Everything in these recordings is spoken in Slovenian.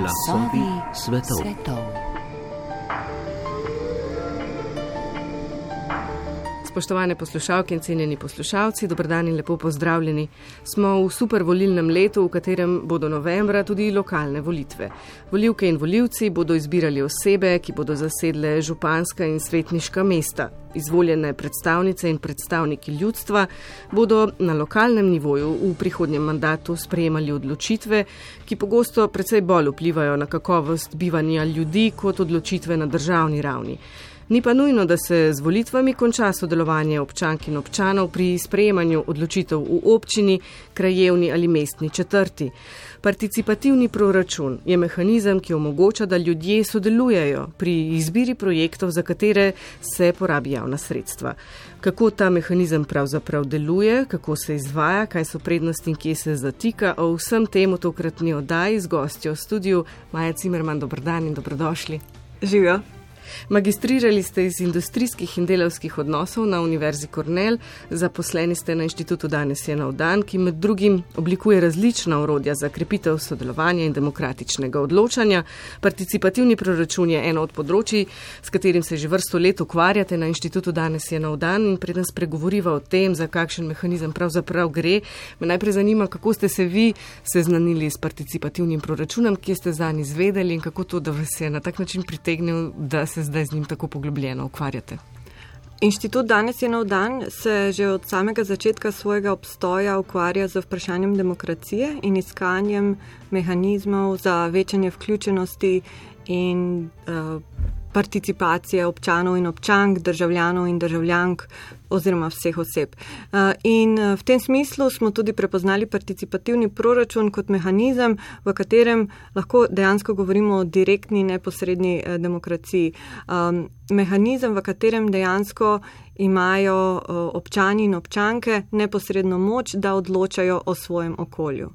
Glasovi svetov. svetov. Spoštovane poslušalke in cenjeni poslušalci, dobrodan in lepo pozdravljeni. Smo v super volilnem letu, v katerem bodo novembra tudi lokalne volitve. Volivke in voljivci bodo izbirali osebe, ki bodo zasedle županska in svetniška mesta. Izvoljene predstavnice in predstavniki ljudstva bodo na lokalnem nivoju v prihodnjem mandatu sprejemali odločitve, ki pogosto precej bolj vplivajo na kakovost bivanja ljudi kot odločitve na državni ravni. Ni pa nujno, da se z volitvami konča sodelovanje občank in občanov pri sprejemanju odločitev v občini, krajevni ali mestni četrti. Participativni proračun je mehanizem, ki omogoča, da ljudje sodelujejo pri izbiri projektov, za katere se porabi javna sredstva. Kako ta mehanizem pravzaprav deluje, kako se izvaja, kaj so prednosti in kje se zatika, o vsem temu tokratni oddaji z gostjo v studiu Maja Cimerman. Dobrodan in dobrodošli. Živijo. Magistrirali ste iz industrijskih in delavskih odnosov na Univerzi Kornell, zaposleni ste na inštitutu Danes je nov dan, ki med drugim oblikuje različna urodja za krepitev sodelovanja in demokratičnega odločanja. Participativni proračun je eno od področji, s katerim se že vrsto let ukvarjate na inštitutu Danes je nov dan in preden spregovoriva o tem, za kakšen mehanizem pravzaprav gre, me najprej zanima, kako ste se vi seznanili s participativnim proračunom, kje ste za njim izvedeli in kako to, da vas je na tak način pritegnil, da se zdaj z njim tako poglobljeno ukvarjate? Inštitut danes je nov dan, se že od samega začetka svojega obstoja ukvarja z vprašanjem demokracije in iskanjem mehanizmov za večanje vključenosti in uh, participacije občanov in občank, državljanov in državljank oziroma vseh oseb. Uh, in uh, v tem smislu smo tudi prepoznali participativni proračun kot mehanizem, v katerem lahko dejansko govorimo o direktni, neposredni uh, demokraciji. Um, mehanizem, v katerem dejansko imajo občani in občanke neposredno moč, da odločajo o svojem okolju.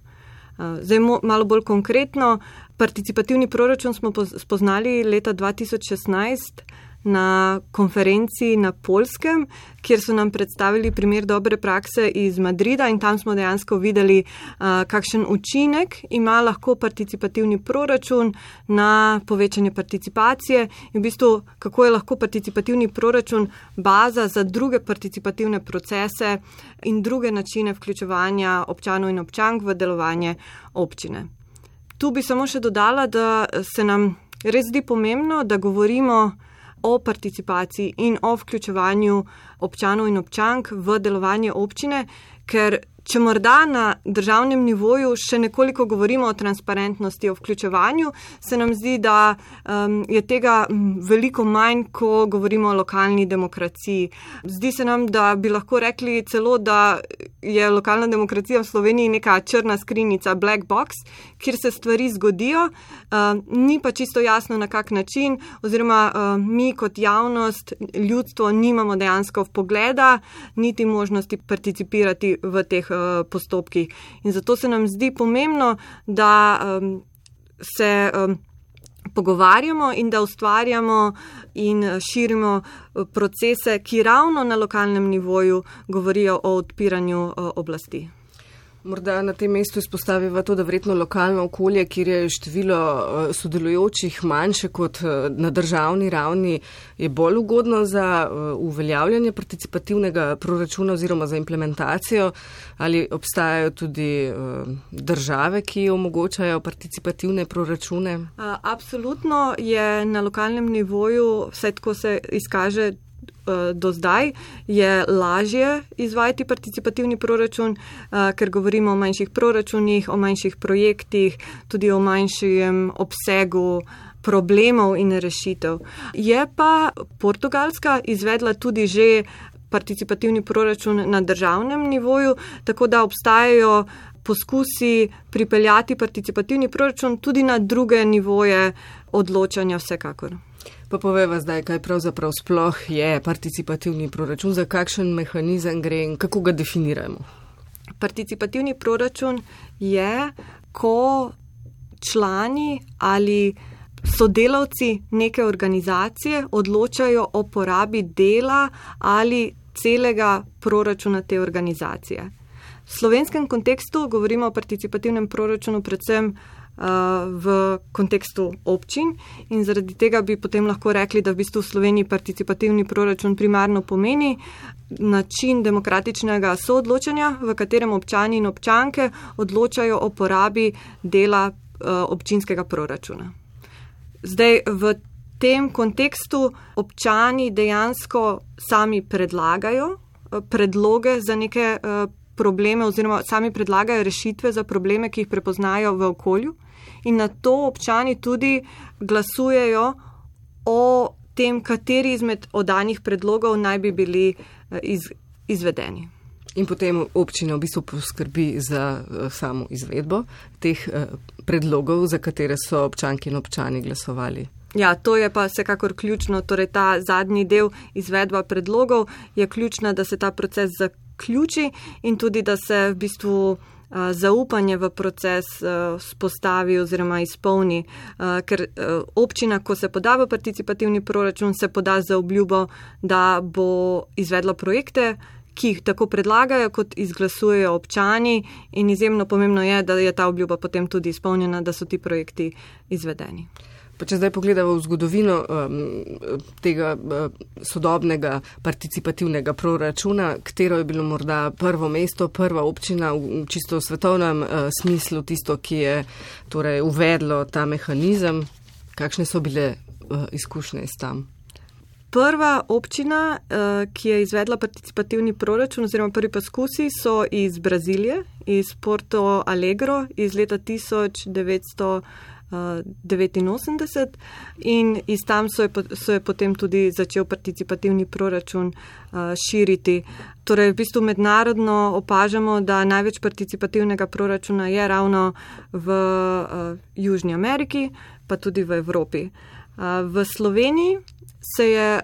Zdaj, malo bolj konkretno, participativni proračun smo spoznali leta 2016 na konferenci na Polskem, kjer so nam predstavili primer dobre prakse iz Madrida in tam smo dejansko videli, kakšen učinek ima lahko participativni proračun na povečanje participacije in v bistvu, kako je lahko participativni proračun baza za druge participativne procese in druge načine vključevanja občanov in občank v delovanje občine. Tu bi samo še dodala, da se nam res zdi pomembno, da govorimo o participaciji in o vključevanju občanov in občank v delovanje občine, ker Če morda na državnem nivoju še nekoliko govorimo o transparentnosti, o vključevanju, se nam zdi, da um, je tega veliko manj, ko govorimo o lokalni demokraciji. Zdi se nam, da bi lahko rekli celo, da je lokalna demokracija v Sloveniji neka črna skrinica, black box, kjer se stvari zgodijo, uh, ni pa čisto jasno, na kak način, oziroma uh, mi kot javnost, ljudstvo, nimamo dejansko pogleda, niti možnosti participirati v teh. Eh, postopkih. In zato se nam zdi pomembno, da um, se um, pogovarjamo in da ustvarjamo in širimo eh, procese, ki ravno na lokalnem nivoju govorijo o odpiranju oblasti. Morda na tem mestu izpostavimo to, da vredno lokalno okolje, kjer je število eh, sodelujočih manjše kot eh, na državni ravni, je bolj ugodno za eh, uveljavljanje participativnega proračuna oziroma za implementacijo. Ali obstajajo tudi države, ki omogočajo participativne proračune? Absolutno je na lokalnem nivoju, vse tako se izkaže do zdaj je lažje izvajati participativni proračun, eh, ker govorimo o manjših proračunih, o manjših projektih, tudi o manjšem obsegu problemov in rešitev. Je pa Portugalska izvedla tudi že participativni proračun na državnem nivoju, tako da obstajajo poskusi pripeljati participativni proračun tudi na druge nivoje odločanja vsekakor. Pa poveva zdaj, kaj pravzaprav sploh je participativni proračun, za kakšen mehanizem gre in kako ga definiramo. Participativni proračun je, ko člani ali sodelavci neke organizacije odločajo o porabi dela ali celega proračuna te organizacije. V slovenskem kontekstu govorimo o participativnem proračunu predvsem v kontekstu občin in zaradi tega bi potem lahko rekli, da v bistvu v Sloveniji participativni proračun primarno pomeni način demokratičnega soodločanja, v katerem občani in občanke odločajo o porabi dela občinskega proračuna. Zdaj v tem kontekstu občani dejansko sami predlagajo predloge za neke probleme oziroma sami predlagajo rešitve za probleme, ki jih prepoznajo v okolju in na to občani tudi glasujejo o tem, kateri izmed odanih predlogov naj bi bili eh, iz, izvedeni. In potem občina v bistvu poskrbi za uh, samo izvedbo teh uh, predlogov, za katere so občanki in občani glasovali. Ja, to je pa vsekakor ključno. Torej, ta zadnji del izvedba predlogov je ključna, da se ta proces zaključi in tudi, da se v bistvu zaupanje v proces spostavi oziroma izpolni, ker občina, ko se poda v participativni proračun, se poda za obljubo, da bo izvedla projekte, ki jih tako predlagajo, kot izglasujejo občani in izjemno pomembno je, da je ta obljuba potem tudi izpolnjena, da so ti projekti izvedeni. Pa če zdaj pogledamo v zgodovino um, tega uh, sodobnega participativnega proračuna, katero je bilo morda prvo mesto, prva občina v čisto svetovnem uh, smislu, tisto, ki je torej, uvedlo ta mehanizem, kakšne so bile uh, izkušnje s tam? Prva občina, uh, ki je izvedla participativni proračun, oziroma prvi poskusi, so iz Brazilije, iz Porto Alegro, iz leta 1900. 89 in iz tam so je, so je potem tudi začel participativni proračun širiti. Torej, v bistvu mednarodno opažamo, da največ participativnega proračuna je ravno v Južni Ameriki, pa tudi v Evropi. V Sloveniji se je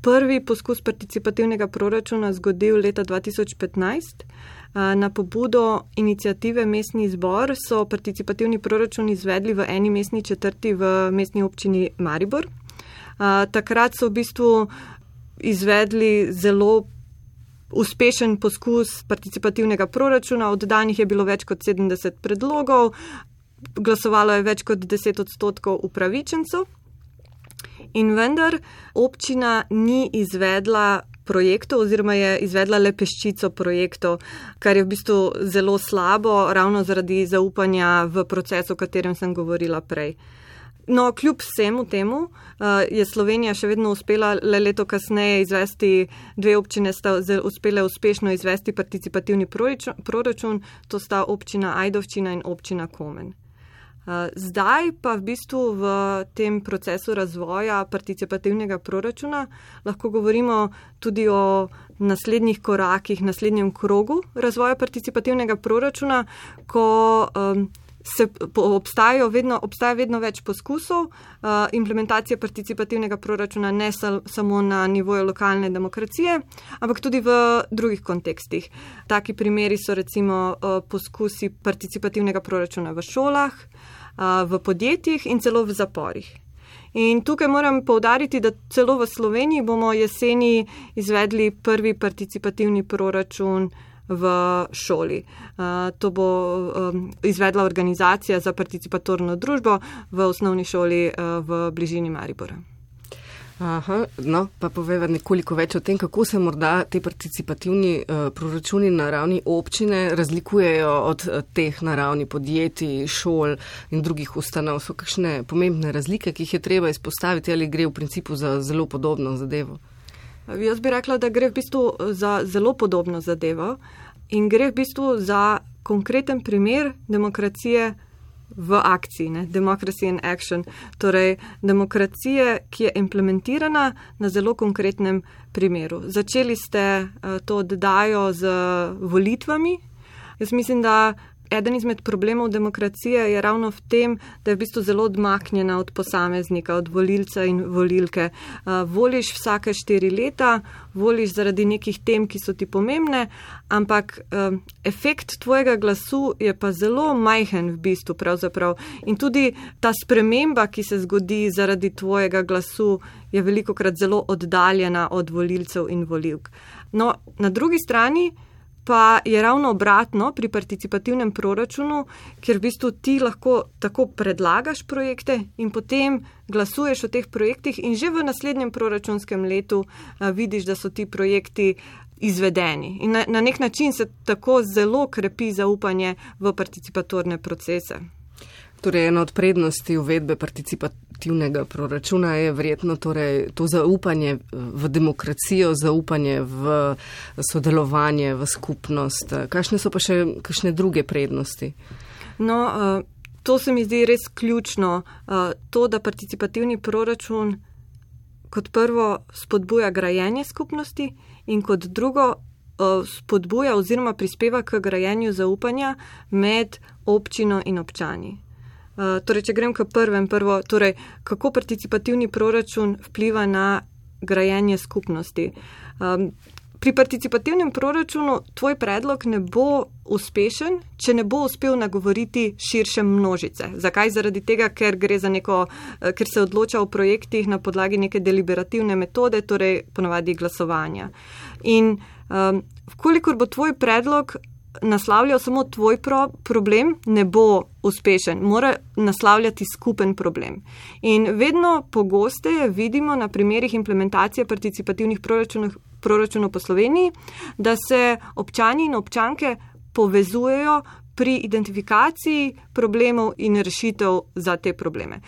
prvi poskus participativnega proračuna zgodil leta 2015. Na pobudo inicijative Mestni zbor so participativni proračun izvedli v eni mestni četrti v mestni občini Maribor. Takrat so v bistvu izvedli zelo uspešen poskus participativnega proračuna. Oddanih je bilo več kot 70 predlogov, glasovalo je več kot 10 odstotkov upravičencev. In vendar občina ni izvedla projektov oziroma je izvedla le peščico projektov, kar je v bistvu zelo slabo, ravno zaradi zaupanja v proces, o katerem sem govorila prej. No, kljub vsemu temu uh, je Slovenija še vedno uspela le leto kasneje izvesti, dve občine sta uspele uspešno izvesti participativni proračun, to sta občina Ajdovčina in občina Komen. Zdaj pa v bistvu v tem procesu razvoja participativnega proračuna lahko govorimo tudi o naslednjih korakih, naslednjem krogu razvoja participativnega proračuna, ko um, se obstajajo vedno, obstaja vedno več poskusov uh, implementacije participativnega proračuna ne sal, samo na nivoju lokalne demokracije, ampak tudi v drugih kontekstih. Taki primeri so recimo uh, poskusi participativnega proračuna v šolah, v podjetjih in celo v zaporih. In tukaj moram povdariti, da celo v Sloveniji bomo jeseni izvedli prvi participativni proračun v šoli. To bo izvedla organizacija za participatorno družbo v osnovni šoli v bližini Maribora. Aha, no, pa poveva nekoliko več o tem, kako se morda te participativni uh, proračuni na ravni občine razlikujejo od uh, teh na ravni podjetij, šol in drugih ustanov. So kakšne pomembne razlike, ki jih je treba izpostaviti ali gre v principu za zelo podobno zadevo? Jaz bi rekla, da gre v bistvu za zelo podobno zadevo in gre v bistvu za konkreten primer demokracije v akciji, ne? Democracy in Action, torej demokracije, ki je implementirana na zelo konkretnem primeru. Začeli ste uh, to oddajo z volitvami. Jaz mislim, da eden izmed problemov demokracije je ravno v tem, da je v bistvu zelo odmaknjena od posameznika, od volilca in volilke. Voliš vsake štiri leta, voliš zaradi nekih tem, ki so ti pomembne, ampak efekt tvojega glasu je pa zelo majhen v bistvu pravzaprav. In tudi ta sprememba, ki se zgodi zaradi tvojega glasu, je veliko krat zelo oddaljena od volilcev in volilk. No, na drugi strani pa je ravno obratno pri participativnem proračunu, ker v bistvu ti lahko tako predlagaš projekte in potem glasuješ o teh projektih in že v naslednjem proračunskem letu a, vidiš, da so ti projekti izvedeni. In na, na nek način se tako zelo krepi zaupanje v participatorne procese. Torej, ena od prednosti uvedbe participativnega proračuna je verjetno torej to zaupanje v demokracijo, zaupanje v sodelovanje, v skupnost. Kakšne so pa še kakšne druge prednosti? No, uh, to se mi zdi res ključno. Uh, to, da participativni proračun kot prvo spodbuja grajenje skupnosti in kot drugo uh, spodbuja oziroma prispeva k grajenju zaupanja med občino in občani. Eh, torej, če grem k prvem, prvo, torej, kako participativni proračun vpliva na grajenje skupnosti. Um, pri participativnem proračunu tvoj predlog ne bo uspešen, če ne bo uspel nagovoriti širše množice. Zakaj? Zaradi tega, ker, neko, eh, ker se odloča o projektih na podlagi neke deliberativne metode, torej ponovadi glasovanja. In um, vkolikor bo tvoj predlog naslavljal samo tvoj pro problem, ne bo uspešen, mora naslavljati skupen problem. In vedno pogosteje vidimo na primerih implementacije participativnih proračunov, proračunov po Sloveniji, da se občani in občanke povezujejo pri identifikaciji problemov in rešitev za te probleme.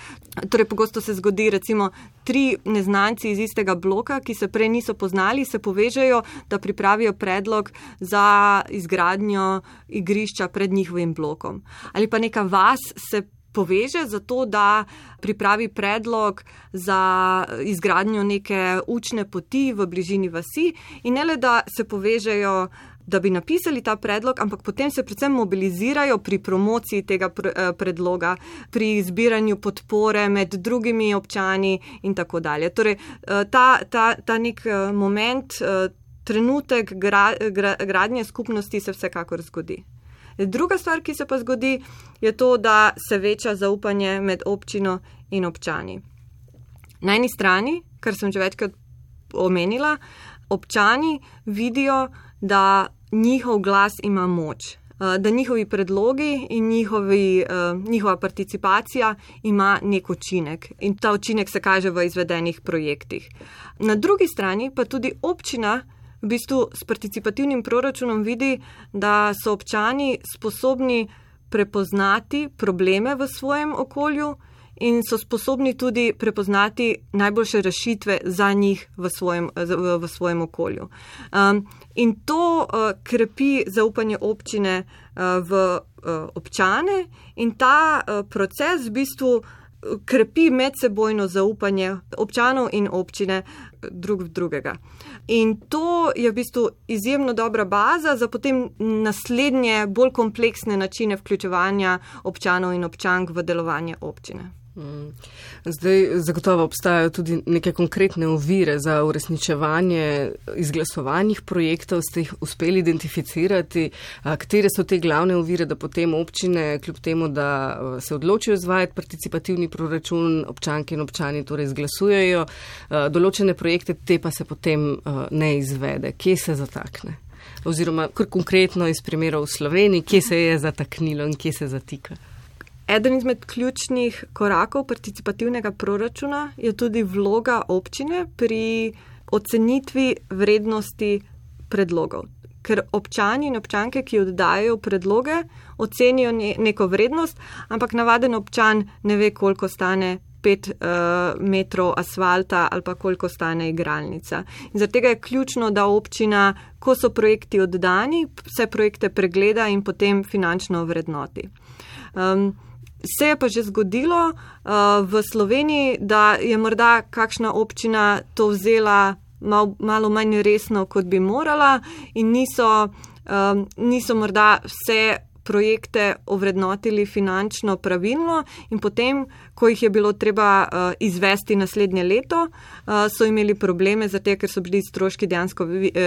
Torej, pogosto se zgodi, recimo, tri neznanci iz istega bloka, ki se prej niso poznali, se povežejo, da pripravijo predlog za izgradnjo igrišča pred njihovim blokom. Ali pa neka vas se poveže za to, da pripravi predlog za izgradnjo neke učne poti v bližini vasi in ne le, da se povežejo da bi napisali ta predlog, ampak potem se predvsem mobilizirajo pri promociji tega eh, predloga, pri zbiranju podpore med drugimi občani in tako dalje. Torej, eh, ta, ta, ta nek eh, moment, trenutek gra, gra, gradnje skupnosti se vsekakor zgodi. Druga stvar, ki se pa zgodi, je to, da se veča zaupanje med občino in občani. Na eni strani, kar sem že večkrat omenila, občani vidijo, da njihov glas ima moč, eh, da njihovi predlogi in njihovi, eh, njihova participacija ima nek učinek in ta učinek se kaže v izvedenih projektih. Na drugi strani pa tudi občina v bistvu s participativnim proračunom vidi, da so občani sposobni prepoznati probleme v svojem okolju in so sposobni tudi prepoznati najboljše rešitve za njih v svojem, v, svojem okolju. Um, in to uh, krepi zaupanje občine uh, v uh, občane in ta uh, proces v bistvu uh, krepi medsebojno zaupanje občanov in občine drug v drugega. In to je v bistvu izjemno dobra baza za potem naslednje, bolj kompleksne načine vključevanja občanov in občank v delovanje občine. Mm. Zdaj, zagotovo obstajajo tudi neke konkretne ovire za uresničevanje izglasovanih projektov. Ste jih uspeli identificirati? Katere so te glavne ovire, da potem občine, kljub temu, da se odločijo izvajati participativni proračun, občanke in občani torej izglasujejo določene projekte, te pa se potem ne izvede? Kje se zatakne? Oziroma, kar konkretno iz primerov v Sloveniji, kje se je zataknilo in kje se zatika? Eden izmed ključnih korakov participativnega proračuna je tudi vloga občine pri ocenitvi vrednosti predlogov. Ker občani in občanke, ki oddajajo predloge, ocenijo neko vrednost, ampak navaden občan ne ve, koliko stane pet uh, metrov asfalta ali pa koliko stane igralnica. In zaradi tega je ključno, da občina, ko so projekti oddani, vse projekte pregleda in potem finančno vrednoti. Um, Se je pa že zgodilo uh, v Sloveniji, da je morda kakšna občina to vzela mal, malo manj resno, kot bi morala, in niso, um, niso morda vse projekte ovrednotili finančno pravilno, in potem, ko jih je bilo treba uh, izvesti naslednje leto, uh, so imeli probleme, zato ker so bili stroški dejansko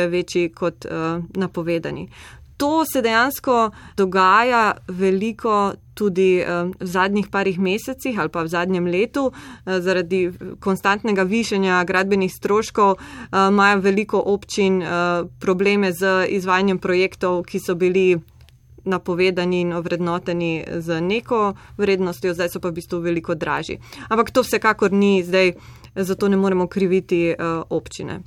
večji kot uh, napovedani. To se dejansko dogaja veliko tudi v zadnjih parih mesecih ali pa v zadnjem letu. Zaradi konstantnega višanja gradbenih stroškov imajo veliko občin probleme z izvajanjem projektov, ki so bili napovedani in ovrednoteni z neko vrednostjo, zdaj so pa v bistvu veliko dražji. Ampak to vsekakor ni zdaj, zato ne moremo kriviti občine.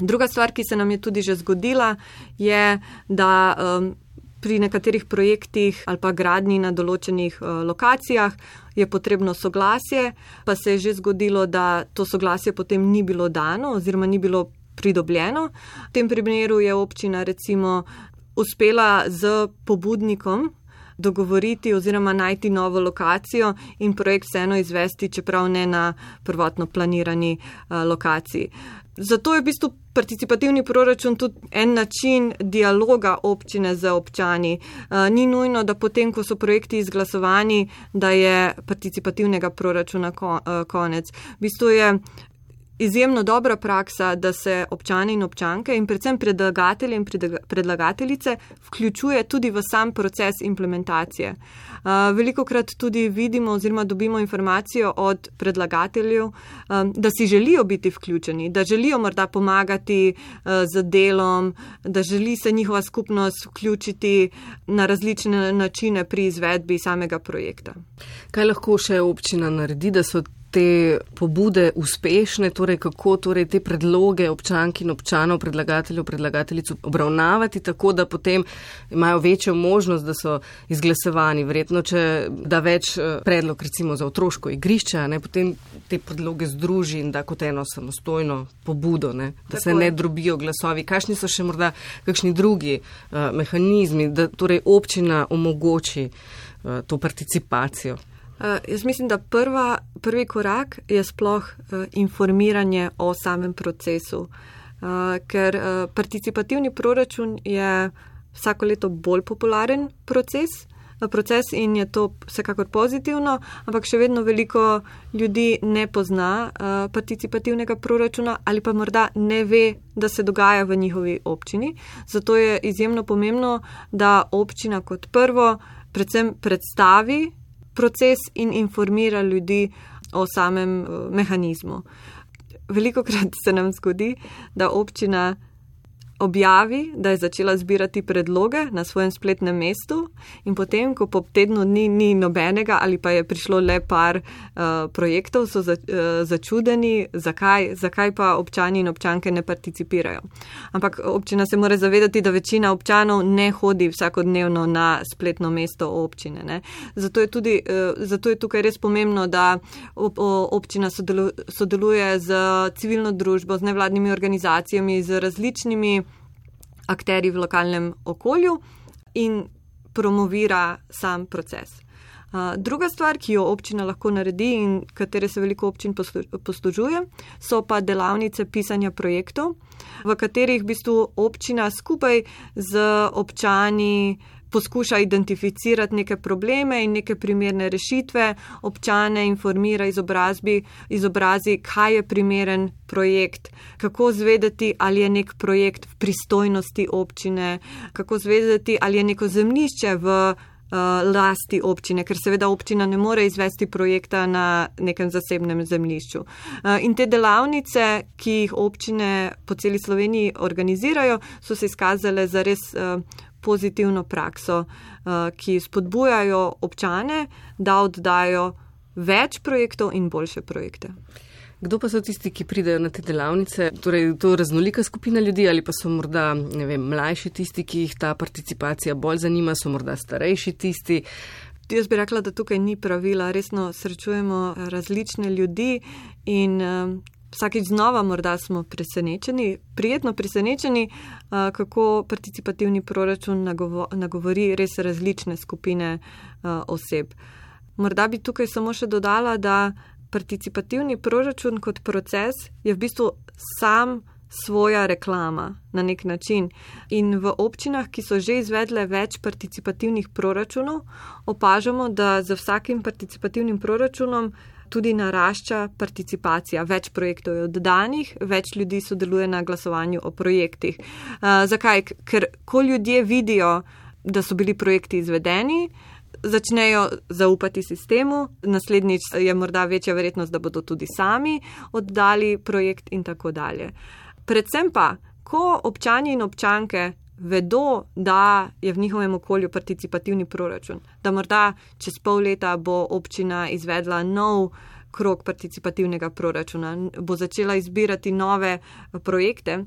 Druga stvar, ki se nam je tudi že zgodila, je, da um, pri nekaterih projektih ali pa gradni na določenih uh, lokacijah je potrebno soglasje, pa se je že zgodilo, da to soglasje potem ni bilo dano oziroma ni bilo pridobljeno. V tem primeru je občina recimo uspela z pobudnikom dogovoriti oziroma najti novo lokacijo in projekt vseeno izvesti, čeprav ne na prvotno planirani uh, lokaciji. Zato je v bistvu participativni proračun tudi en način dialoga občine z občani. Uh, ni nujno, da potem, ko so projekti izglasovani, da je participativnega proračuna uh, konec. V bistvu je izjemno dobra praksa, da se občani in občanke in predvsem predlagatelji in predlagateljice vključuje tudi v sam proces implementacije. Veliko krat tudi vidimo oziroma dobimo informacijo od predlagateljev, da si želijo biti vključeni, da želijo morda pomagati z delom, da želi se njihova skupnost vključiti na različne načine pri izvedbi samega projekta. Kaj lahko še občina naredi, da so te pobude uspešne, torej kako torej te predloge občank in občanov, predlagateljev, predlagateljic obravnavati tako, da potem imajo večjo možnost, da so izglasovani. Verjetno, če da več eh, predlog recimo za otroško igrišče, ne, potem te predloge združi in da kot eno samostojno pobudo, ne, da tako se ne drobijo glasovi. Kakšni so še morda kakšni drugi uh, mehanizmi, da torej občina omogoči uh, to participacijo? Uh, jaz mislim, da prva, prvi korak je sploh uh, informiranje o samem procesu, uh, ker uh, participativni proračun je vsako leto bolj popularen proces, uh, proces in je to vsekakor pozitivno, ampak še vedno veliko ljudi ne pozna uh, participativnega proračuna ali pa morda ne ve, da se dogaja v njihovi občini. Zato je izjemno pomembno, da občina kot prvo predvsem predstavi proces in informira ljudi o samem eh, mehanizmu. Veliko krat se nam zgodi, da občina objavi, da je začela zbirati predloge na svojem spletnem mestu, in potem, ko po tednu dni ni nobenega ali pa je prišlo le par uh, projektov, so za, uh, začudeni, zakaj, zakaj pa občani in občanke ne participirajo. Ampak občina se mora zavedati, da večina občanov ne hodi vsakodnevno na spletno mesto občine. Zato je, tudi, uh, zato je tukaj res pomembno, da ob, občina sodelu, sodeluje z civilno družbo, z nevladnimi organizacijami, z različnimi akteri v lokalnem okolju in promovira sam proces. Druga stvar, ki jo občina lahko naredi in katere se veliko občin poslužuje, so pa delavnice pisanja projektov, v katerih v bistvu občina skupaj z občani poskuša identificirati neke probleme in neke primerne rešitve, občane informira izobrazbi, izobrazi, kaj je primeren projekt, kako zvedeti, ali je nek projekt v pristojnosti občine, kako zvedeti, ali je neko zemljišče v uh, lasti občine, ker seveda občina ne more izvesti projekta na nekem zasebnem zemljišču. Uh, in te delavnice, ki jih občine po celi Sloveniji organizirajo, so se izkazale za res uh, pozitivno prakso, eh, ki spodbujajo občane, da oddajo več projektov in boljše projekte. Kdo pa so tisti, ki pridejo na te delavnice? Torej, to je raznolika skupina ljudi ali pa so morda vem, mlajši tisti, ki jih ta participacija bolj zanima, so morda starejši tisti. Jaz bi rekla, da tukaj ni pravila. Resno srečujemo različne ljudi in eh, vsakeč znova morda smo presenečeni, prijetno presenečeni, kako participativni proračun nagovori res različne skupine oseb. Morda bi tukaj samo še dodala, da participativni proračun kot proces je v bistvu sam svoja reklama na nek način. In v občinah, ki so že izvedle več participativnih proračunov, opažamo, da za vsakim participativnim proračunom tudi narašča participacija. Več projektov je oddanih, več ljudi sodeluje na glasovanju o projektih. Uh, zakaj? Ker ko ljudje vidijo, da so bili projekti izvedeni, začnejo zaupati sistemu, naslednjič je morda večja verjetnost, da bodo tudi sami oddali projekt in tako dalje. Predvsem pa, ko občani in občanke vedo, da je v njihovem okolju participativni proračun, da morda čez pol leta bo občina izvedla nov krok participativnega proračuna, bo začela izbirati nove projekte.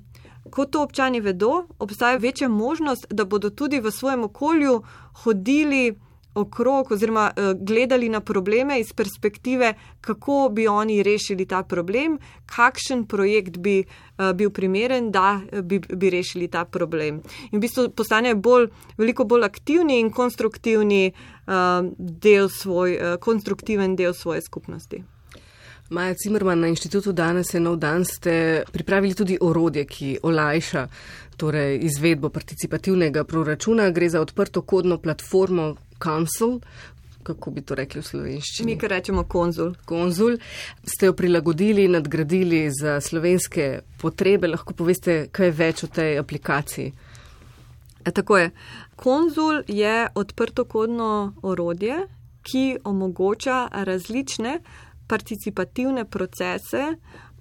Ko to občani vedo, obstaja večja možnost, da bodo tudi v svojem okolju hodili okrog oziroma uh, gledali na probleme iz perspektive, kako bi oni rešili ta problem, kakšen projekt bi uh, bil primeren, da eh, bi, bi rešili ta problem. In v bistvu postanejo bolj, veliko bolj aktivni in konstruktivni del svoj, konstruktiven del svoje skupnosti. Maja Cimerman na inštitutu danes je nov dan, ste pripravili tudi orodje, ki olajša torej, izvedbo participativnega proračuna. Gre za odprto kodno platformo, Council, kako bi to rekli v slovenščini? Mi, ki rečemo konzul. Konzul. Ste jo prilagodili, nadgradili za slovenske potrebe. Lahko poveste, kaj več o tej aplikaciji? E, tako je. Konzul je odprto kodno orodje, ki omogoča različne participativne procese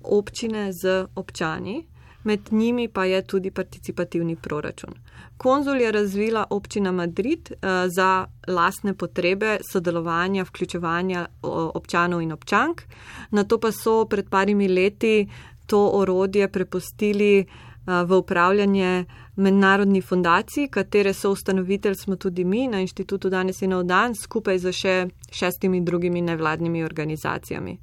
občine z občani med njimi pa je tudi participativni proračun. Konzul je razvila občina Madrid uh, za lastne potrebe sodelovanja, vključevanja občanov in občank. Na to pa so pred parimi leti to orodje prepustili uh, v upravljanje mednarodni fundaciji, katere so ustanovitelj smo tudi mi na inštitutu danes in na dan skupaj z še šestimi drugimi nevladnimi organizacijami.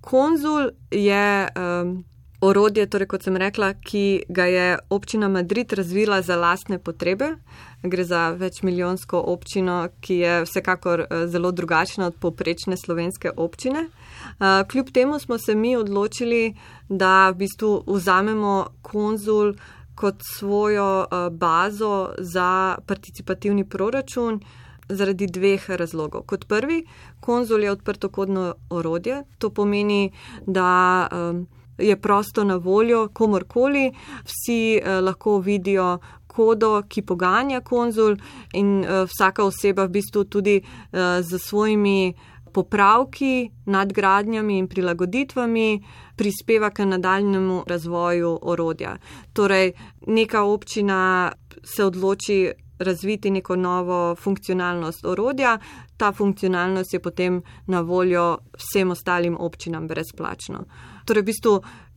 Konzul je um, orodje, torej kot sem rekla, ki ga je občina Madrid razvila za lastne potrebe. Gre za večmilijonsko občino, ki je vsekakor eh, zelo drugačna od poprečne slovenske občine. Eh, kljub temu smo se mi odločili, da v bistvu vzamemo konzul kot svojo eh, bazo za participativni proračun. Zaradi dveh razlogov. Kot prvi, konzul je odprto kodno orodje. To pomeni, da um, je prosto na voljo komorkoli, vsi eh, lahko vidijo kodo, ki poganja konzul in eh, vsaka oseba v bistvu tudi eh, z svojimi popravki, nadgradnjami in prilagoditvami prispeva k nadaljnemu razvoju orodja. Torej, neka občina se odloči razviti neko novo funkcionalnost orodja, ta funkcionalnost je potem na voljo vsem ostalim občinam brezplačno. Torej, v bistvu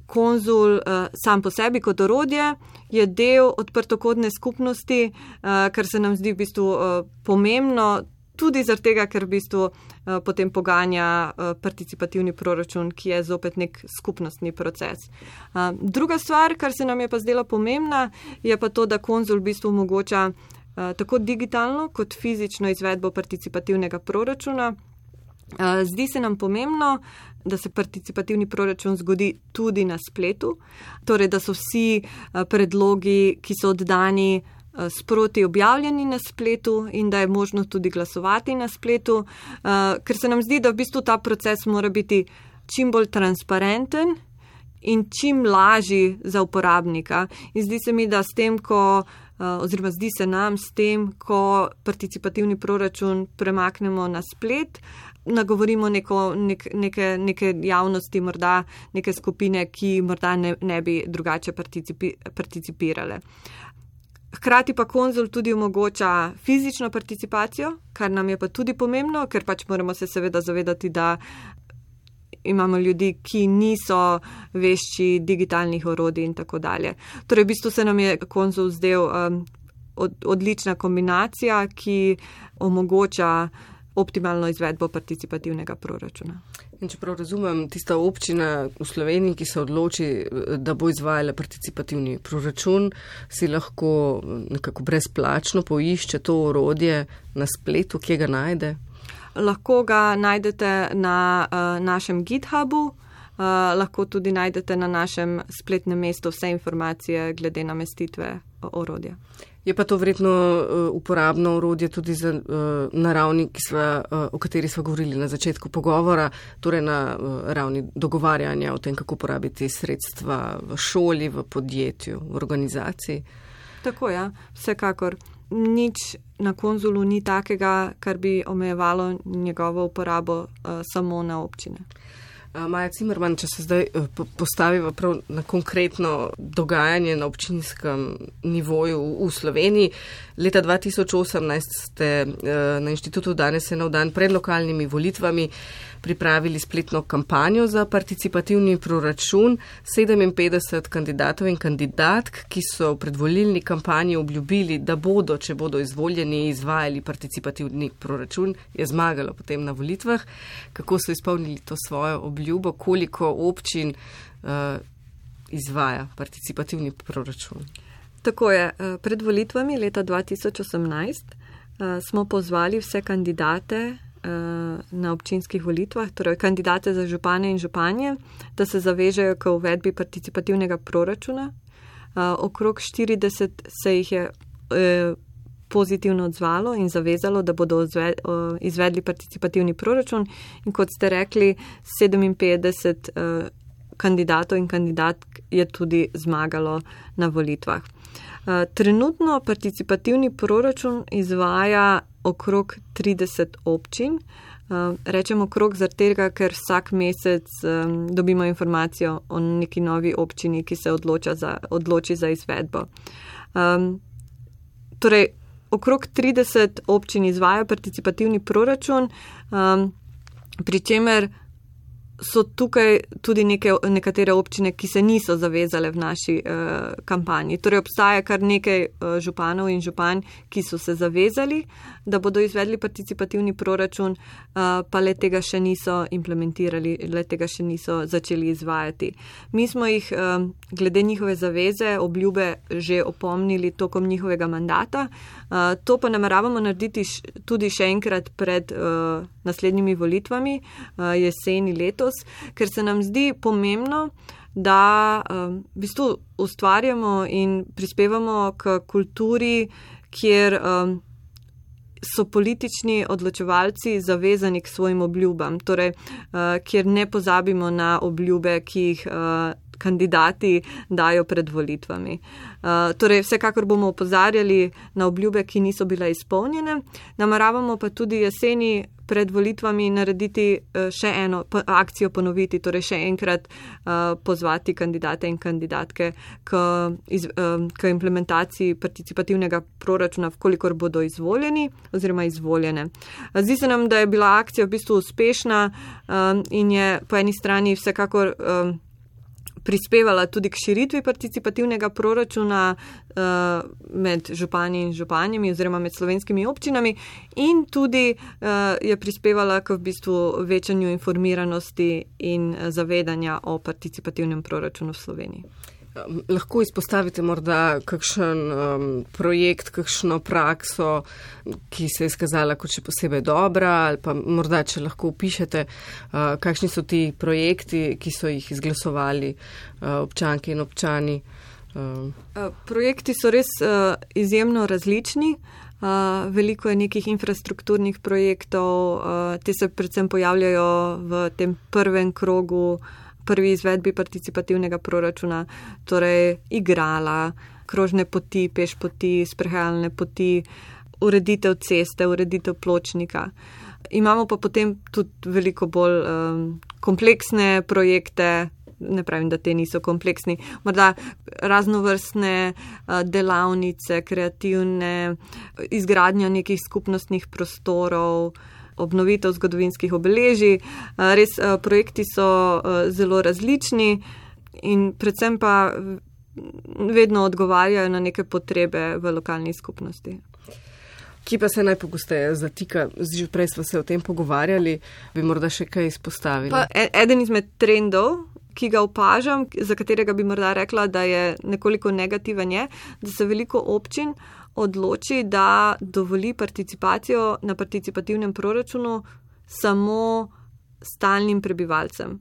konzul uh, sam po sebi kot orodje je del odprtokodne skupnosti, uh, kar se nam zdi v bistvu uh, pomembno. Tudi tega, ker v bistvu uh, potem poganja uh, participativni proračun, ki je zopet nek skupnostni proces. Uh, druga stvar, kar se nam je pa zdela pomembna, je pa to, da konzul v bistvu omogoča uh, tako digitalno kot fizično izvedbo participativnega proračuna. Uh, zdi se nam pomembno, da se participativni proračun zgodi tudi na spletu, torej da so vsi eh, predlogi, ki so oddani, eh, sproti objavljeni na spletu in da je možno tudi glasovati na spletu, eh, ker se nam zdi, da v bistvu ta proces mora biti čim bolj transparenten. In čim lažji za uporabnika. In zdi se mi, da s tem, ko, oziroma zdi se nam s tem, ko participativni proračun premaknemo na splet, nagovorimo neko, nek, neke, neke javnosti, morda neke skupine, ki morda ne, ne bi drugače participi, participirale. Hkrati pa konzul tudi omogoča fizično participacijo, kar nam je pa tudi pomembno, ker pač moramo se seveda zavedati, da imamo ljudi, ki niso vešči digitalnih orodij in tako dalje. Torej, v bistvu se nam je konzul zdel um, od, odlična kombinacija, ki omogoča optimalno izvedbo participativnega proračuna. In če prav razumem, tista občina v Sloveniji, ki se odloči, da bo izvajala participativni proračun, si lahko nekako brezplačno poišče to orodje na spletu, kje ga najde? Lahko ga najdete na uh, našem GitHubu, uh, lahko tudi najdete na našem spletnem mestu vse informacije glede namestitve orodja. Je pa to vredno uh, uporabno urodje tudi za uh, naravni, sva, uh, o kateri smo govorili na začetku pogovora, torej na uh, ravni dogovarjanja o tem, kako porabiti sredstva v šoli, v podjetju, v organizaciji. Tako je, ja. vsekakor. Nič na konzulu ni takega, kar bi omejevalo njegovo uporabo uh, samo na občine. Maja Cimerman, če se zdaj eh, postaviva prav na konkretno dogajanje na občinskem nivoju v Sloveniji. Leta 2018 ste eh, na inštitutu danes eno dan pred lokalnimi volitvami pripravili spletno kampanjo za participativni proračun. 57 kandidatov in kandidatk, ki so v predvolilni kampanji obljubili, da bodo, če bodo izvoljeni, izvajali participativni proračun, je zmagalo potem na volitvah. Kako so izpolnili to svojo obljubo, koliko občin uh, izvaja participativni proračun? Tako je. Eh, pred volitvami leta 2018 uh, smo pozvali vse kandidate Eh, na občinskih volitvah, torej kandidate za župane in županje, da se zavežejo k uvedbi participativnega proračuna. Eh, okrog 40 se jih je eh, pozitivno odzvalo in zavezalo, da bodo izvedli participativni proračun in kot ste rekli, 57 kandidatov in kandidatk je tudi zmagalo na volitvah. Trenutno participativni proračun izvaja okrog 30 občin. Rečemo okrog zaradi tega, ker vsak mesec um, dobimo informacijo o neki novi občini, ki se za, odloči za izvedbo. Um, torej, okrog 30 občin izvaja participativni proračun, um, pri čemer so tukaj tudi neke, nekatere občine, ki se niso zavezale v naši uh, kampanji. Torej obstaja kar nekaj uh, županov in županj, ki so se zavezali, da bodo izvedli participativni proračun, uh, pa le tega še niso implementirali, le tega še niso začeli izvajati. Mi smo jih uh, glede njihove zaveze, obljube že opomnili tokom njihovega mandata. Uh, to pa nameravamo narediti tudi še enkrat pred naslednjimi volitvami jeseni letos ker se nam zdi pomembno, da v bistvu ustvarjamo in prispevamo k kulturi, kjer um, so politični odločevalci zavezani k svojim obljubam, torej uh, kjer ne pozabimo na obljube, ki jih. Kandidati dajo pred volitvami. Uh, torej, vsekakor bomo opozarjali na obljube, ki niso bile izpolnjene. Nameravamo pa tudi jeseni pred volitvami narediti eh, še eno akcijo, ponoviti, torej še enkrat uh, pozvati kandidate in kandidatke k, iz, um, k implementaciji participativnega proračuna, vkolikor bodo izvoljeni oziroma izvoljene. Zdi se nam, da je bila akcija v bistvu uspešna um, in je po eni strani vsekakor. Prispevala tudi k širitvi participativnega proračuna uh, med županji in županjami oziroma med slovenskimi občinami in tudi uh, je prispevala k v bistvu večanju informiranosti in zavedanja o participativnem proračunu v Sloveniji. Lahko izpostavite morda kakšen um, projekt, kakšno prakso, ki se je izkazala kot še posebej dobra, ali pa morda, če lahko upišete, uh, kakšni so ti projekti, ki so jih izglasovali uh, občanke in občani. Uh. uh projekti so res uh, izjemno različni. Uh, veliko je nekih infrastrukturnih projektov, uh, te se predvsem pojavljajo v tem prvem krogu prvi izvedbi participativnega proračuna, torej igrala, krožne poti, peš poti, sprehajalne poti, ureditev ceste, ureditev pločnika. Imamo pa potem tudi veliko bolj um, kompleksne projekte. Ne pravim, da te niso kompleksni, morda raznovrstne uh, delavnice, kreativne, izgradnja nekih skupnostnih prostorov, obnovitev zgodovinskih obeležij. Eh, res eh, projekti so eh, zelo različni in predvsem pa vedno odgovarjajo na neke potrebe v lokalni skupnosti. Ki pa se najpogosteje zatika, že prej smo se o tem pogovarjali, bi morda še kaj izpostavili. Pa e, eden izmed trendov, ki ga opažam, za katerega bi morda rekla, da je nekoliko negativen, je, da se veliko občin odloči, da dovoli participacijo na participativnem proračunu samo stalnim prebivalcem.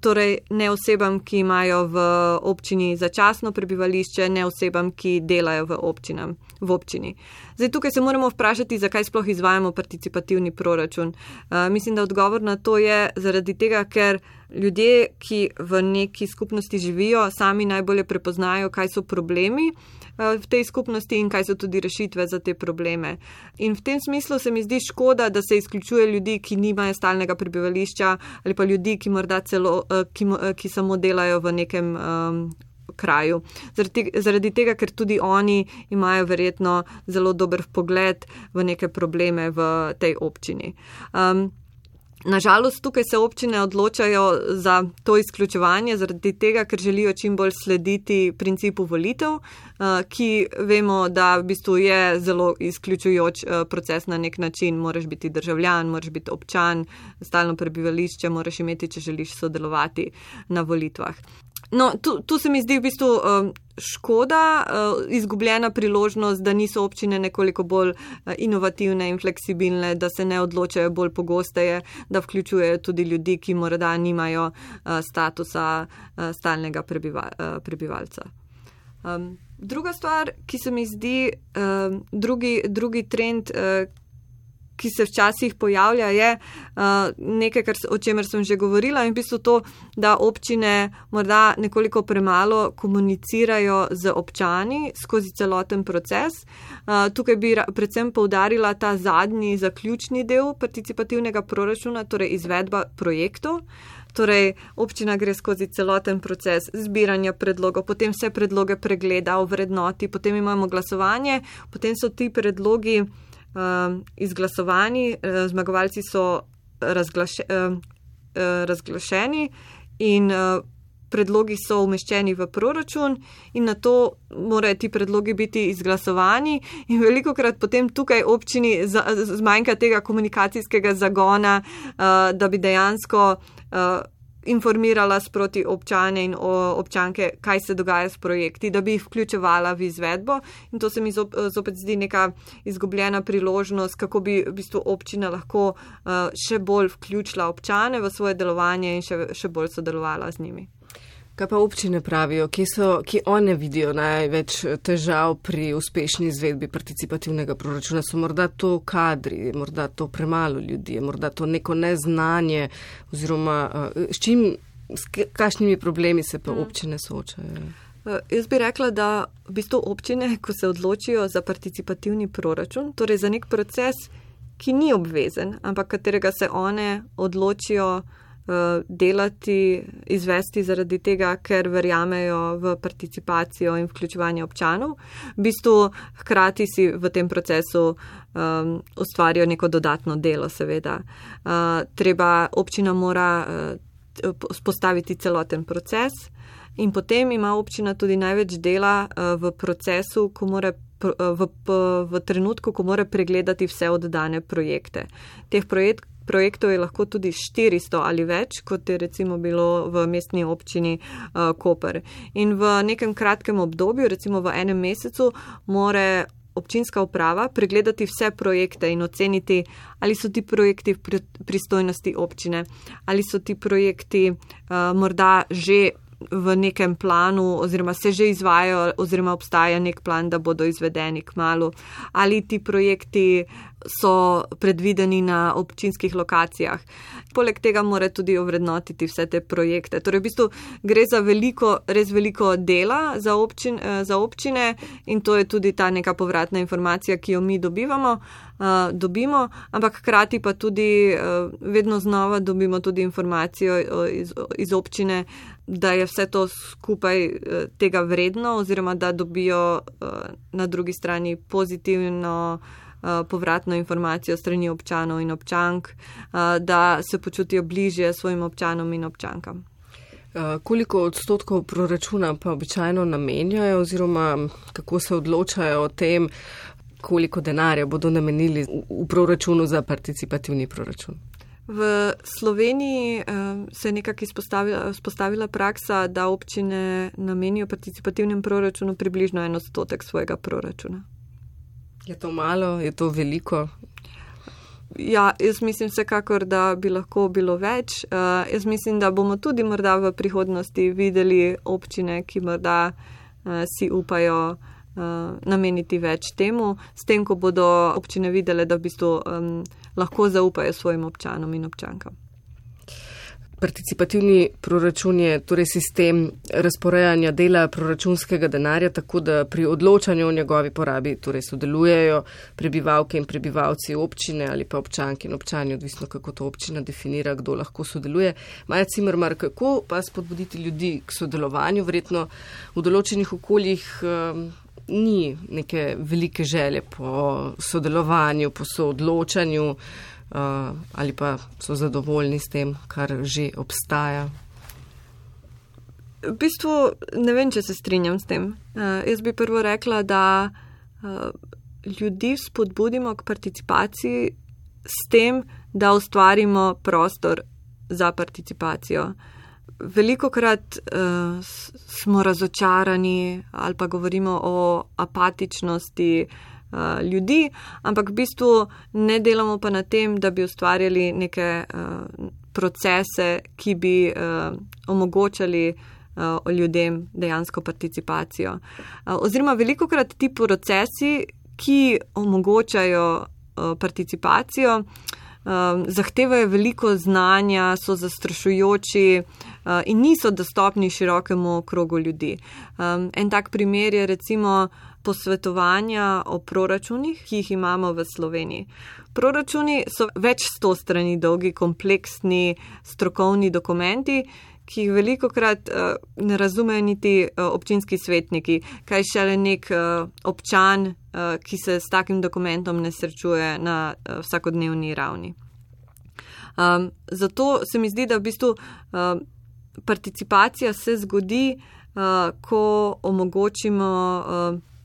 Torej, ne osebam, ki imajo v občini začasno prebivališče, ne osebam, ki delajo v občinam. v občini. Zdaj, tukaj se moramo vprašati, zakaj sploh izvajamo participativni proračun. Uh, mislim, da odgovor na to je zaradi tega, ker ljudje, ki v neki skupnosti živijo, sami najbolje prepoznajo, kaj so problemi. Eh, v tej skupnosti in kaj so tudi rešitve za te probleme. In v tem smislu se mi zdi škoda, da se izključuje ljudi, ki nimajo stalnega prebivališča ali pa ljudi, ki morda celo, eh, ki, eh, ki samo delajo v nekem. Um, Kraju. Zaradi, zaradi tega, ker tudi oni imajo verjetno zelo dober pogled v neke probleme v tej občini. Um, Nažalost, tukaj se občine odločajo za to izključevanje, zaradi tega, ker želijo čim bolj slediti principu volitev, eh, ki vemo, da v bistvu je zelo izključujoč eh, proces na nek način. Moraš biti državljan, moraš biti občan, stalno prebivališče, moraš imeti, če želiš sodelovati na volitvah. No, tu, tu se mi zdi v bistvu um, škoda, uh, izgubljena priložnost, da niso občine nekoliko bolj uh, inovativne in fleksibilne, da se ne odločajo bolj pogosteje, da vključujejo tudi ljudi, ki morda nimajo uh, statusa uh, stalnega prebiva, uh, prebivalca. Um, druga stvar, ki se mi zdi, um, drugi, drugi trend, uh, ki se včasih pojavlja, je uh, nekaj, kar, o čemer sem že govorila in v bistvu to, da občine morda nekoliko premalo komunicirajo z občani skozi celoten proces. Uh, tukaj bi predvsem poudarila ta zadnji, zaključni del participativnega proračuna, torej izvedba projektov. Torej, občina gre skozi celoten proces zbiranja predlogov, potem vse predloge pregleda, ovrednoti, potem imamo glasovanje, potem so ti predlogi uh, izglasovani, uh, zmagovalci so razglaše, uh, uh, razglašeni in uh, predlogi so umeščeni v proračun, in na to morajo ti predlogi biti izglasovani. In veliko krat potem tukaj občini zmanjka tega komunikacijskega zagona, da bi dejansko. Informirala sproti občane in občanke, kaj se dogaja s projekti, da bi jih vključevala v izvedbo. In to se mi zopet zdi neka izgubljena priložnost, kako bi v bistvu občina lahko uh, še bolj vključila občane v svoje delovanje in še, še bolj sodelovala z njimi. Kaj pa občine pravijo, kje, so, kje one vidijo največ težav pri uspešni izvedbi participativnega proračuna? So morda to kadri, morda to premalo ljudi, morda to neko neznanje oziroma eh, s čim, s kakšnimi problemi se pa mm. občine soočajo? Eh, jaz bi rekla, da v bistvu občine, ko se odločijo za participativni proračun, torej za nek proces, ki ni obvezen, ampak katerega se one odločijo, delati, izvesti zaradi tega, ker verjamejo v participacijo in vključevanje občanov. V bistvu hkrati si v tem procesu um, ustvarijo neko dodatno delo, seveda. Uh, treba, občina mora uh, spostaviti celoten proces in potem ima občina tudi največ dela uh, v procesu, ko mora. V, v, v trenutku, ko mora pregledati vse oddane projekte. Teh projekt, projektov je lahko tudi 400 ali več, kot je recimo bilo v mestni občini uh, Koper. In v nekem kratkem obdobju, recimo v enem mesecu, more občinska uprava pregledati vse projekte in oceniti, ali so ti projekti v pristojnosti občine, ali so ti projekti uh, morda že v nekem planu, oziroma se že izvajo, oziroma obstaja nek plan, da bodo izvedeni k malu, ali ti projekti so predvideni na občinskih lokacijah. Poleg tega mora tudi ovrednotiti vse te projekte. Torej, v bistvu gre za veliko, res veliko dela za, občin, za občine in to je tudi ta neka povratna informacija, ki jo mi dobivamo. Uh, dobimo, ampak hkrati pa tudi uh, vedno znova dobimo tudi informacijo iz, iz občine, da je vse to skupaj uh, tega vredno, oziroma da dobijo uh, na drugi strani pozitivno uh, povratno informacijo strani občanov in občank, da se počutijo bližje svojim občanom in občankam. Koliko odstotkov proračuna pa običajno namenjajo oziroma kako se odločajo o tem, koliko denarja bodo namenili v proračunu za participativni proračun? V Sloveniji uh, se je nekako izpostavila praksa, da občine namenijo participativnem proračunu približno en odstotek svojega proračuna. Je to malo, je to veliko? Ja, jaz mislim vsekakor, da bi lahko bilo več. Uh, jaz mislim, da bomo tudi morda v prihodnosti videli občine, ki morda uh, si upajo nameniti več temu, s tem, ko bodo občine videle, da v bistvu um, lahko zaupajo svojim občanom in občankam. Participativni proračun je torej sistem razporejanja dela proračunskega denarja, tako da pri odločanju o njegovi porabi torej sodelujejo prebivalke in prebivalci občine ali pa občanki in občani, odvisno kako to občina definira, kdo lahko sodeluje. Maja Cimermar, kako pa spodbuditi ljudi k sodelovanju? Verjetno v določenih okoljih um, ni neke velike želje po sodelovanju, po soodločanju. Uh, ali pa so zadovoljni s tem, kar že obstaja? V bistvu ne vem, če se strinjam s tem. Uh, jaz bi prvo rekla, da uh, ljudi spodbudimo k participaciji s tem, da ustvarimo prostor za participacijo. Veliko krat uh, smo razočarani ali pa govorimo o apatičnosti, uh, uh, ljudi, ampak v bistvu ne delamo pa na tem, da bi ustvarjali neke uh, procese, ki bi uh, omogočali uh, ljudem dejansko participacijo. Uh, oziroma, veliko krat ti procesi, ki omogočajo uh, participacijo, um, zahtevajo veliko znanja, so zastrašujoči uh, in niso dostopni širokemu krogu ljudi. Um, en tak primer je recimo posvetovanja o proračunih, ki jih imamo v Sloveniji. Proračuni so več sto strani dolgi, kompleksni, strokovni dokumenti, ki jih veliko krat uh, ne razumejo niti uh, občinski svetniki, kaj šele nek uh, občan, uh, ki se s takim dokumentom ne srečuje na uh, vsakodnevni ravni. Um, zato se mi zdi, da v bistvu uh, participacija se zgodi, uh, ko omogočimo. Uh,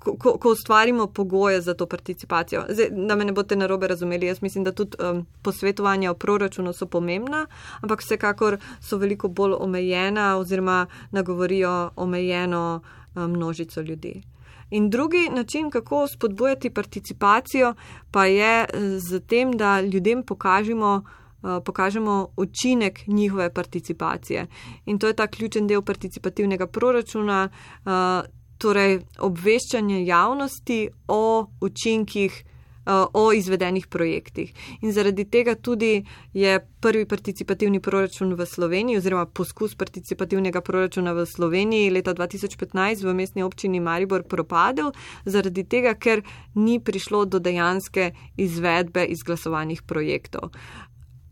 ko, ko, ustvarimo pogoje za to participacijo. Zdaj, da me ne boste narobe razumeli, jaz mislim, da tudi um, posvetovanja o proračunu so pomembna, ampak vsekakor so veliko bolj omejena oziroma nagovorijo omejeno um, množico ljudi. In drugi način, kako spodbujati participacijo, pa je z tem, da ljudem pokažemo, pokažemo učinek njihove participacije. In to je ta ključen del participativnega proračuna. Uh, torej obveščanje javnosti o učinkih, eh, o izvedenih projektih. In zaradi tega tudi je prvi participativni proračun v Sloveniji, oziroma poskus participativnega proračuna v Sloveniji leta 2015 v mestni občini Maribor propadel, zaradi tega, ker ni prišlo do dejanske izvedbe izglasovanih projektov.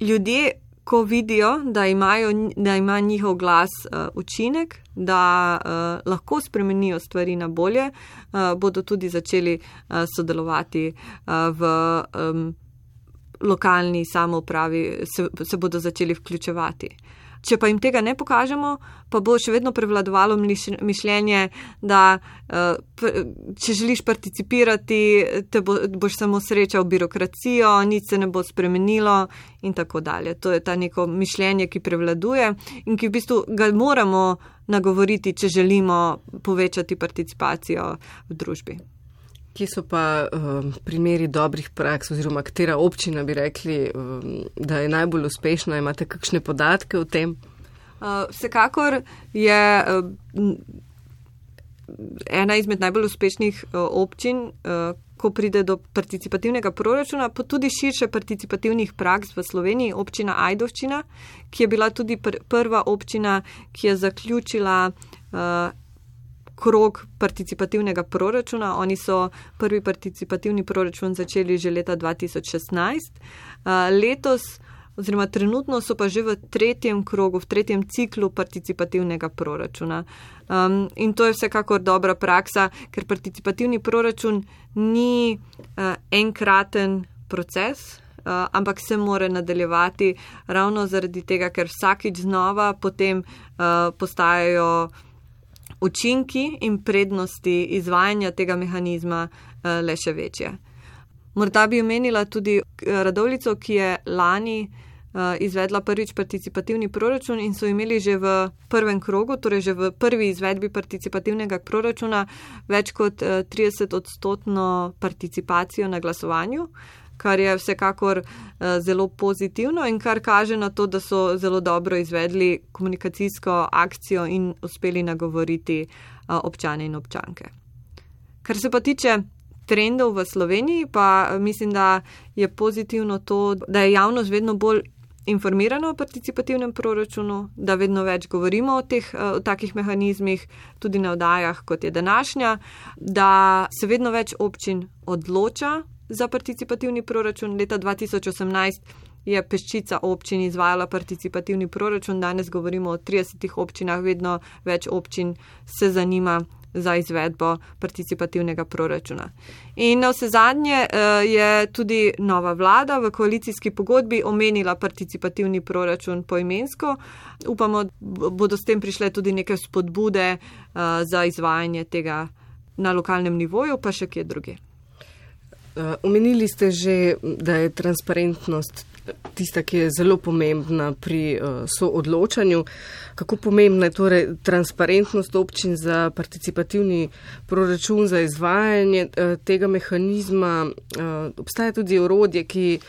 Ljudje ko vidijo, da, imajo, da ima njihov glas uh, učinek, da uh, lahko spremenijo stvari na bolje, uh, bodo tudi začeli uh, sodelovati uh, v um, lokalni samoupravi, se, se bodo začeli vključevati. Če pa jim tega ne pokažemo, pa bo še vedno prevladovalo mišljenje, da eh, če želiš participirati, te bo, boš samo srečal birokracijo, nič se ne bo spremenilo in tako dalje. To je ta neko mišljenje, ki prevladuje in ki v bistvu ga moramo nagovoriti, če želimo povečati participacijo v družbi. Kje so pa um, primeri dobrih praks, oziroma katera občina bi rekli, um, da je najbolj uspešna? Imate kakšne podatke o tem? Uh, vsekakor je uh, ena izmed najbolj uspešnih uh, občin, uh, ko pride do participativnega proračuna, pa tudi širše participativnih praks v Sloveniji, občina Ajdovščina, ki je bila tudi pr prva občina, ki je zaključila. Uh, krog participativnega proračuna. Oni so prvi participativni proračun začeli že leta 2016. Letos, oziroma trenutno, so pa že v tretjem krogu, v tretjem ciklu participativnega proračuna. Um, in to je vsekakor dobra praksa, ker participativni proračun ni uh, enkraten proces. Uh, ampak se more nadaljevati ravno zaradi tega, ker vsakič znova potem uh, postajajo učinki in prednosti izvajanja tega mehanizma eh, le še večje. Morda bi omenila tudi eh, Radovlico, ki je lani eh, izvedla prvič participativni proračun in so imeli že v prvem krogu, torej že v prvi izvedbi participativnega proračuna, več kot 30 odstotno participacijo na glasovanju kar je vsekakor eh, zelo pozitivno in kar kaže na to, da so zelo dobro izvedli komunikacijsko akcijo in uspeli nagovoriti eh, občane in občanke. Kar se pa tiče trendov v Sloveniji, pa mislim, da je pozitivno to, da je javnost vedno bolj informirana o participativnem proračunu, da vedno več govorimo o teh o takih mehanizmih, tudi na oddajah, kot je današnja, da se vedno več občin odloča za participativni proračun. Leta 2018 je peščica občin izvajala participativni proračun, danes govorimo o 30 občinah, vedno več občin se zanima za izvedbo participativnega proračuna. In na vse zadnje je tudi nova vlada v koalicijski pogodbi omenila participativni proračun poimensko. Upamo, bodo s tem prišle tudi neke spodbude za izvajanje tega na lokalnem nivoju, pa še kje druge. Omenili ste že, da je transparentnost tista, ki je zelo pomembna pri uh, soodločanju. Kako pomembna je torej transparentnost občin za participativni proračun, za izvajanje uh, tega mehanizma? Uh, obstaja tudi orodje, ki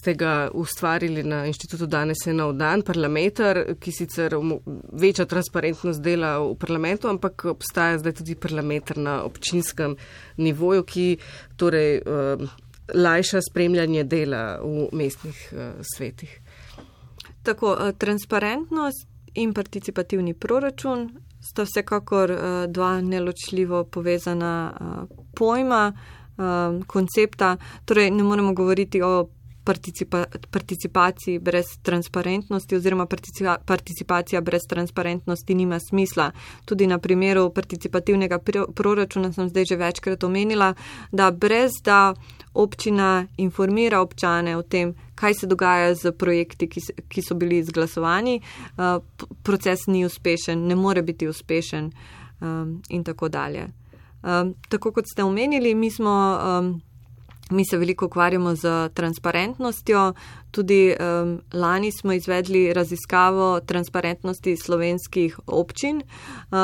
ste ga ustvarili na inštitutu danes ena v dan, parlamentar, ki sicer veča transparentnost dela v parlamentu, ampak obstaja zdaj tudi parlamentar na občinskem nivoju, ki torej. Lajša spremljanje dela v mestnih uh, svetih. Tako, uh, transparentnost in participativni proračun sta vsekakor uh, dva neločljivo povezana pojma, koncepta. Torej, ne moremo govoriti o participa participaciji brez transparentnosti oziroma participa participacija brez transparentnosti nima smisla. Tudi na primeru participativnega pr proračuna sem zdaj že večkrat omenila, da brez da občina informira občane o tem, kaj se dogaja z projekti, ki, ki so bili izglasovani, uh, proces ni uspešen, ne more biti uspešen um, in tako dalje. Um, tako kot ste omenili, mi smo. Um, Mi se veliko ukvarjamo z transparentnostjo. Tudi um, lani smo izvedli raziskavo transparentnosti slovenskih občin, uh,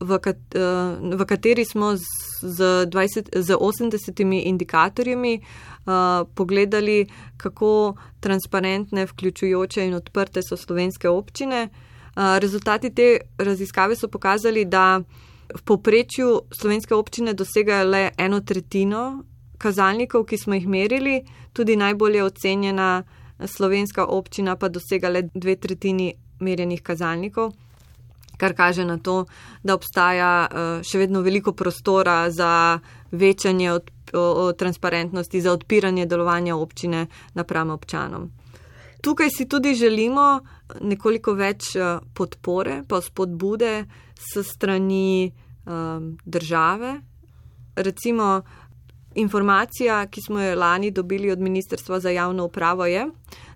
v, kat, uh, v kateri smo z, z, 20, z 80 indikatorji uh, pogledali, kako transparentne, vključujoče in odprte so slovenske občine. Uh, rezultati te raziskave so pokazali, da v poprečju slovenske občine dosegajo le eno tretjino kazalnikov, ki smo jih merili, tudi najbolje ocenjena slovenska občina pa dosega le dve tretjini merjenih kazalnikov, kar kaže na to, da obstaja eh, še vedno veliko prostora za večanje od, o, o transparentnosti, za odpiranje delovanja občine napram občanom. Tukaj si tudi želimo nekoliko več eh, podpore, pa spodbude s strani um, države. Recimo, informacija, ki smo jo lani dobili od Ministrstva za javno upravo, je,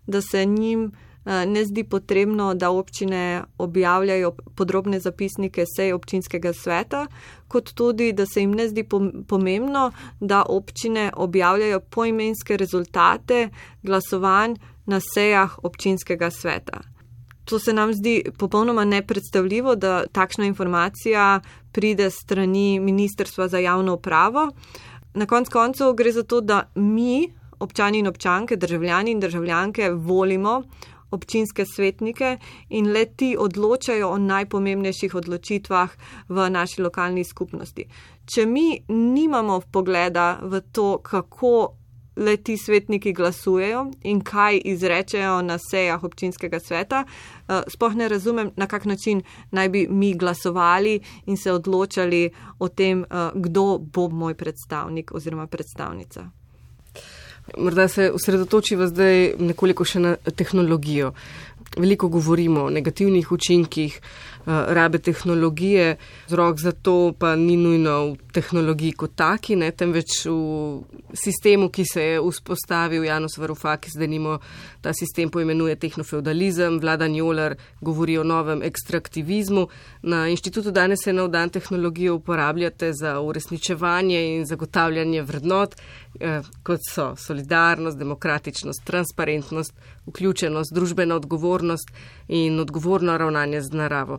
da se njim eh, ne zdi potrebno, da občine objavljajo podrobne zapisnike sej občinskega sveta, kot tudi, da se jim ne zdi pomembno, da občine objavljajo poimenske rezultate glasovanj na sejah občinskega sveta. To se nam zdi popolnoma nepredstavljivo, da takšna informacija pride strani Ministrstva za javno upravo na koncu koncev gre za to, da mi, občani in občanke, državljani in državljanke, volimo občinske svetnike in le ti odločajo o najpomembnejših odločitvah v naši lokalni skupnosti. Če mi nimamo pogleda v to, kako le ti svetniki glasujejo in kaj izrečejo na sejah občinskega sveta. Eh, sploh ne razumem, na kak način naj bi mi glasovali in se odločali o tem, eh, kdo bo moj predstavnik oziroma predstavnica. Morda se osredotočiva zdaj nekoliko še na tehnologijo. Veliko govorimo o negativnih učinkih rabe tehnologije, vzrok za to pa ni nujno v tehnologiji kot taki, ne, temveč v sistemu, ki se je vzpostavil Janus Varufakis, da nimo ta sistem poimenuje tehnofeudalizem, vlada Njolar govori o novem ekstraktivizmu. Na inštitutu danes eno dan tehnologijo uporabljate za uresničevanje in zagotavljanje vrednot, eh, kot so solidarnost, demokratičnost, transparentnost, vključenost, družbena odgovornost in odgovorno ravnanje z naravo.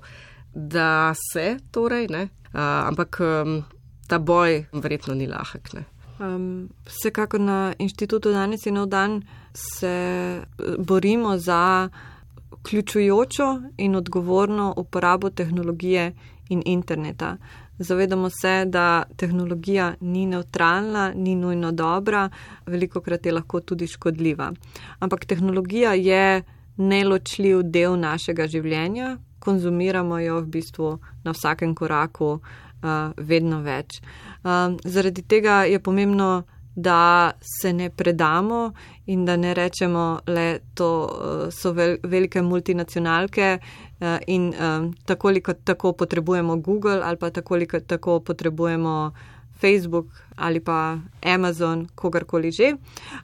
Da se torej, ne, a, ampak um, ta boj verjetno ni lahek. Ne. Um, vsekakor na inštitutu danes in v dan se eh, borimo za vključujočo in odgovorno uporabo tehnologije in interneta. Zavedamo se, da tehnologija ni neutralna, ni nujno dobra, veliko krat je lahko tudi škodljiva. Ampak tehnologija je neločljiv del našega življenja, konzumiramo jo v bistvu na vsakem koraku uh, vedno več. Uh, zaradi tega je pomembno, da se ne predamo in da ne rečemo, to uh, so vel, velike multinacionalke uh, in um, tako ali tako potrebujemo Google ali pa tako ali tako potrebujemo Facebook ali pa Amazon, kogarkoli že.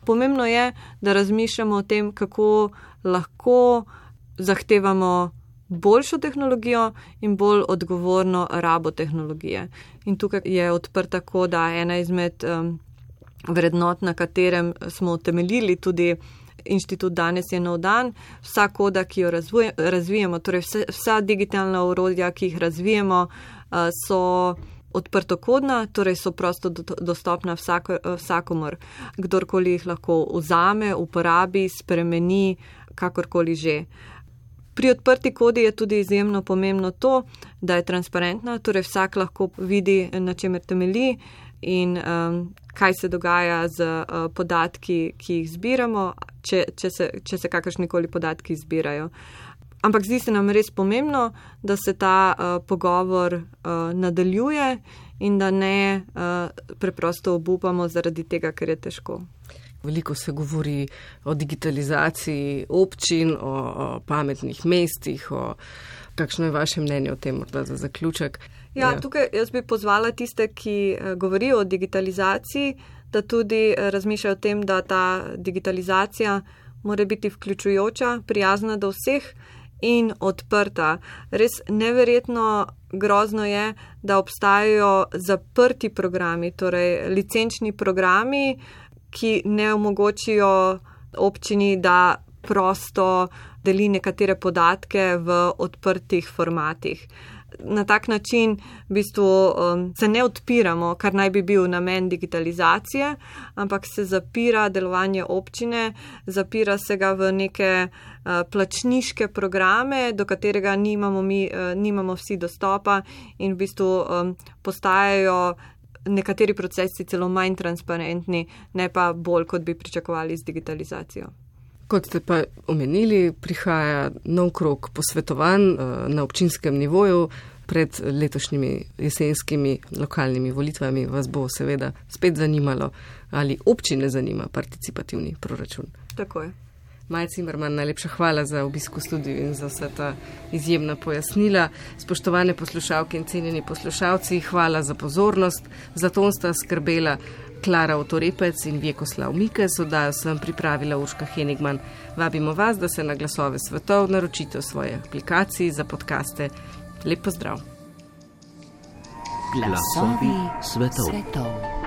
Pomembno je, da razmišljamo o tem, kako lahko zahtevamo boljšo tehnologijo in bolj odgovorno rabo tehnologije. In tukaj je odprta koda ena izmed um, vrednot, na katerem smo utemeljili tudi inštitut danes je nov dan. Vsa koda, ki jo razvuje, razvijemo, torej vse, vsa digitalna urodja, ki jih razvijemo, so odprtokodna, torej so prosto dostopna vsako, vsakomor. Kdorkoli jih lahko vzame, uporabi, spremeni, kakorkoli že. Pri odprti kodi je tudi izjemno pomembno to, da je transparentna, torej vsak lahko vidi, na čemer temelji in um, kaj se dogaja z uh, podatki, ki jih zbiramo, če, če se, se kakršnikoli podatki zbirajo. Ampak zdi se nam res pomembno, da se ta uh, pogovor uh, nadaljuje in da ne uh, preprosto obupamo zaradi tega, ker je težko. Veliko se govori o digitalizaciji občin, o, o pametnih mestih, o kakšno je vaše mnenje o tem, morda za zaključek. Ja, ja, tukaj jaz bi pozvala tiste, ki eh, govorijo o digitalizaciji, da tudi eh, razmišljajo o tem, da ta digitalizacija mora biti vključujoča, prijazna do vseh in odprta. Res neverjetno grozno je, da obstajajo zaprti programi, torej licenčni programi, ki ne omogočijo občini, da prosto deli nekatere podatke v odprtih formatih na tak način v bistvu um, se ne odpiramo, kar naj bi bil namen digitalizacije, ampak se zapira delovanje občine, zapira se ga v neke uh, plačniške programe, do katerega nimamo, mi, uh, nimamo vsi dostopa in v bistvu um, postajajo. Nekateri procesi celo manj transparentni, ne pa bolj, kot bi pričakovali z digitalizacijo. Kot ste pa omenili, prihaja nov krok posvetovanj eh, na občinskem nivoju. Pred letošnjimi jesenskimi lokalnimi volitvami vas bo seveda spet zanimalo, ali občine zanima participativni proračun. Tako je. Maja Cimerman, najlepša hvala za obisk v studiu in za vse ta izjemna pojasnila. Spoštovane poslušalke in cenjeni poslušalci, hvala za pozornost. Za to sta skrbela Klara Otorepec in Vjekoslav Mikes, oddajo sem pripravila Urška Henigman. Vabimo vas, da se na glasove svetov naročite v svoje aplikacije za podkaste. Lep pozdrav. Glasovi svetov. svetov.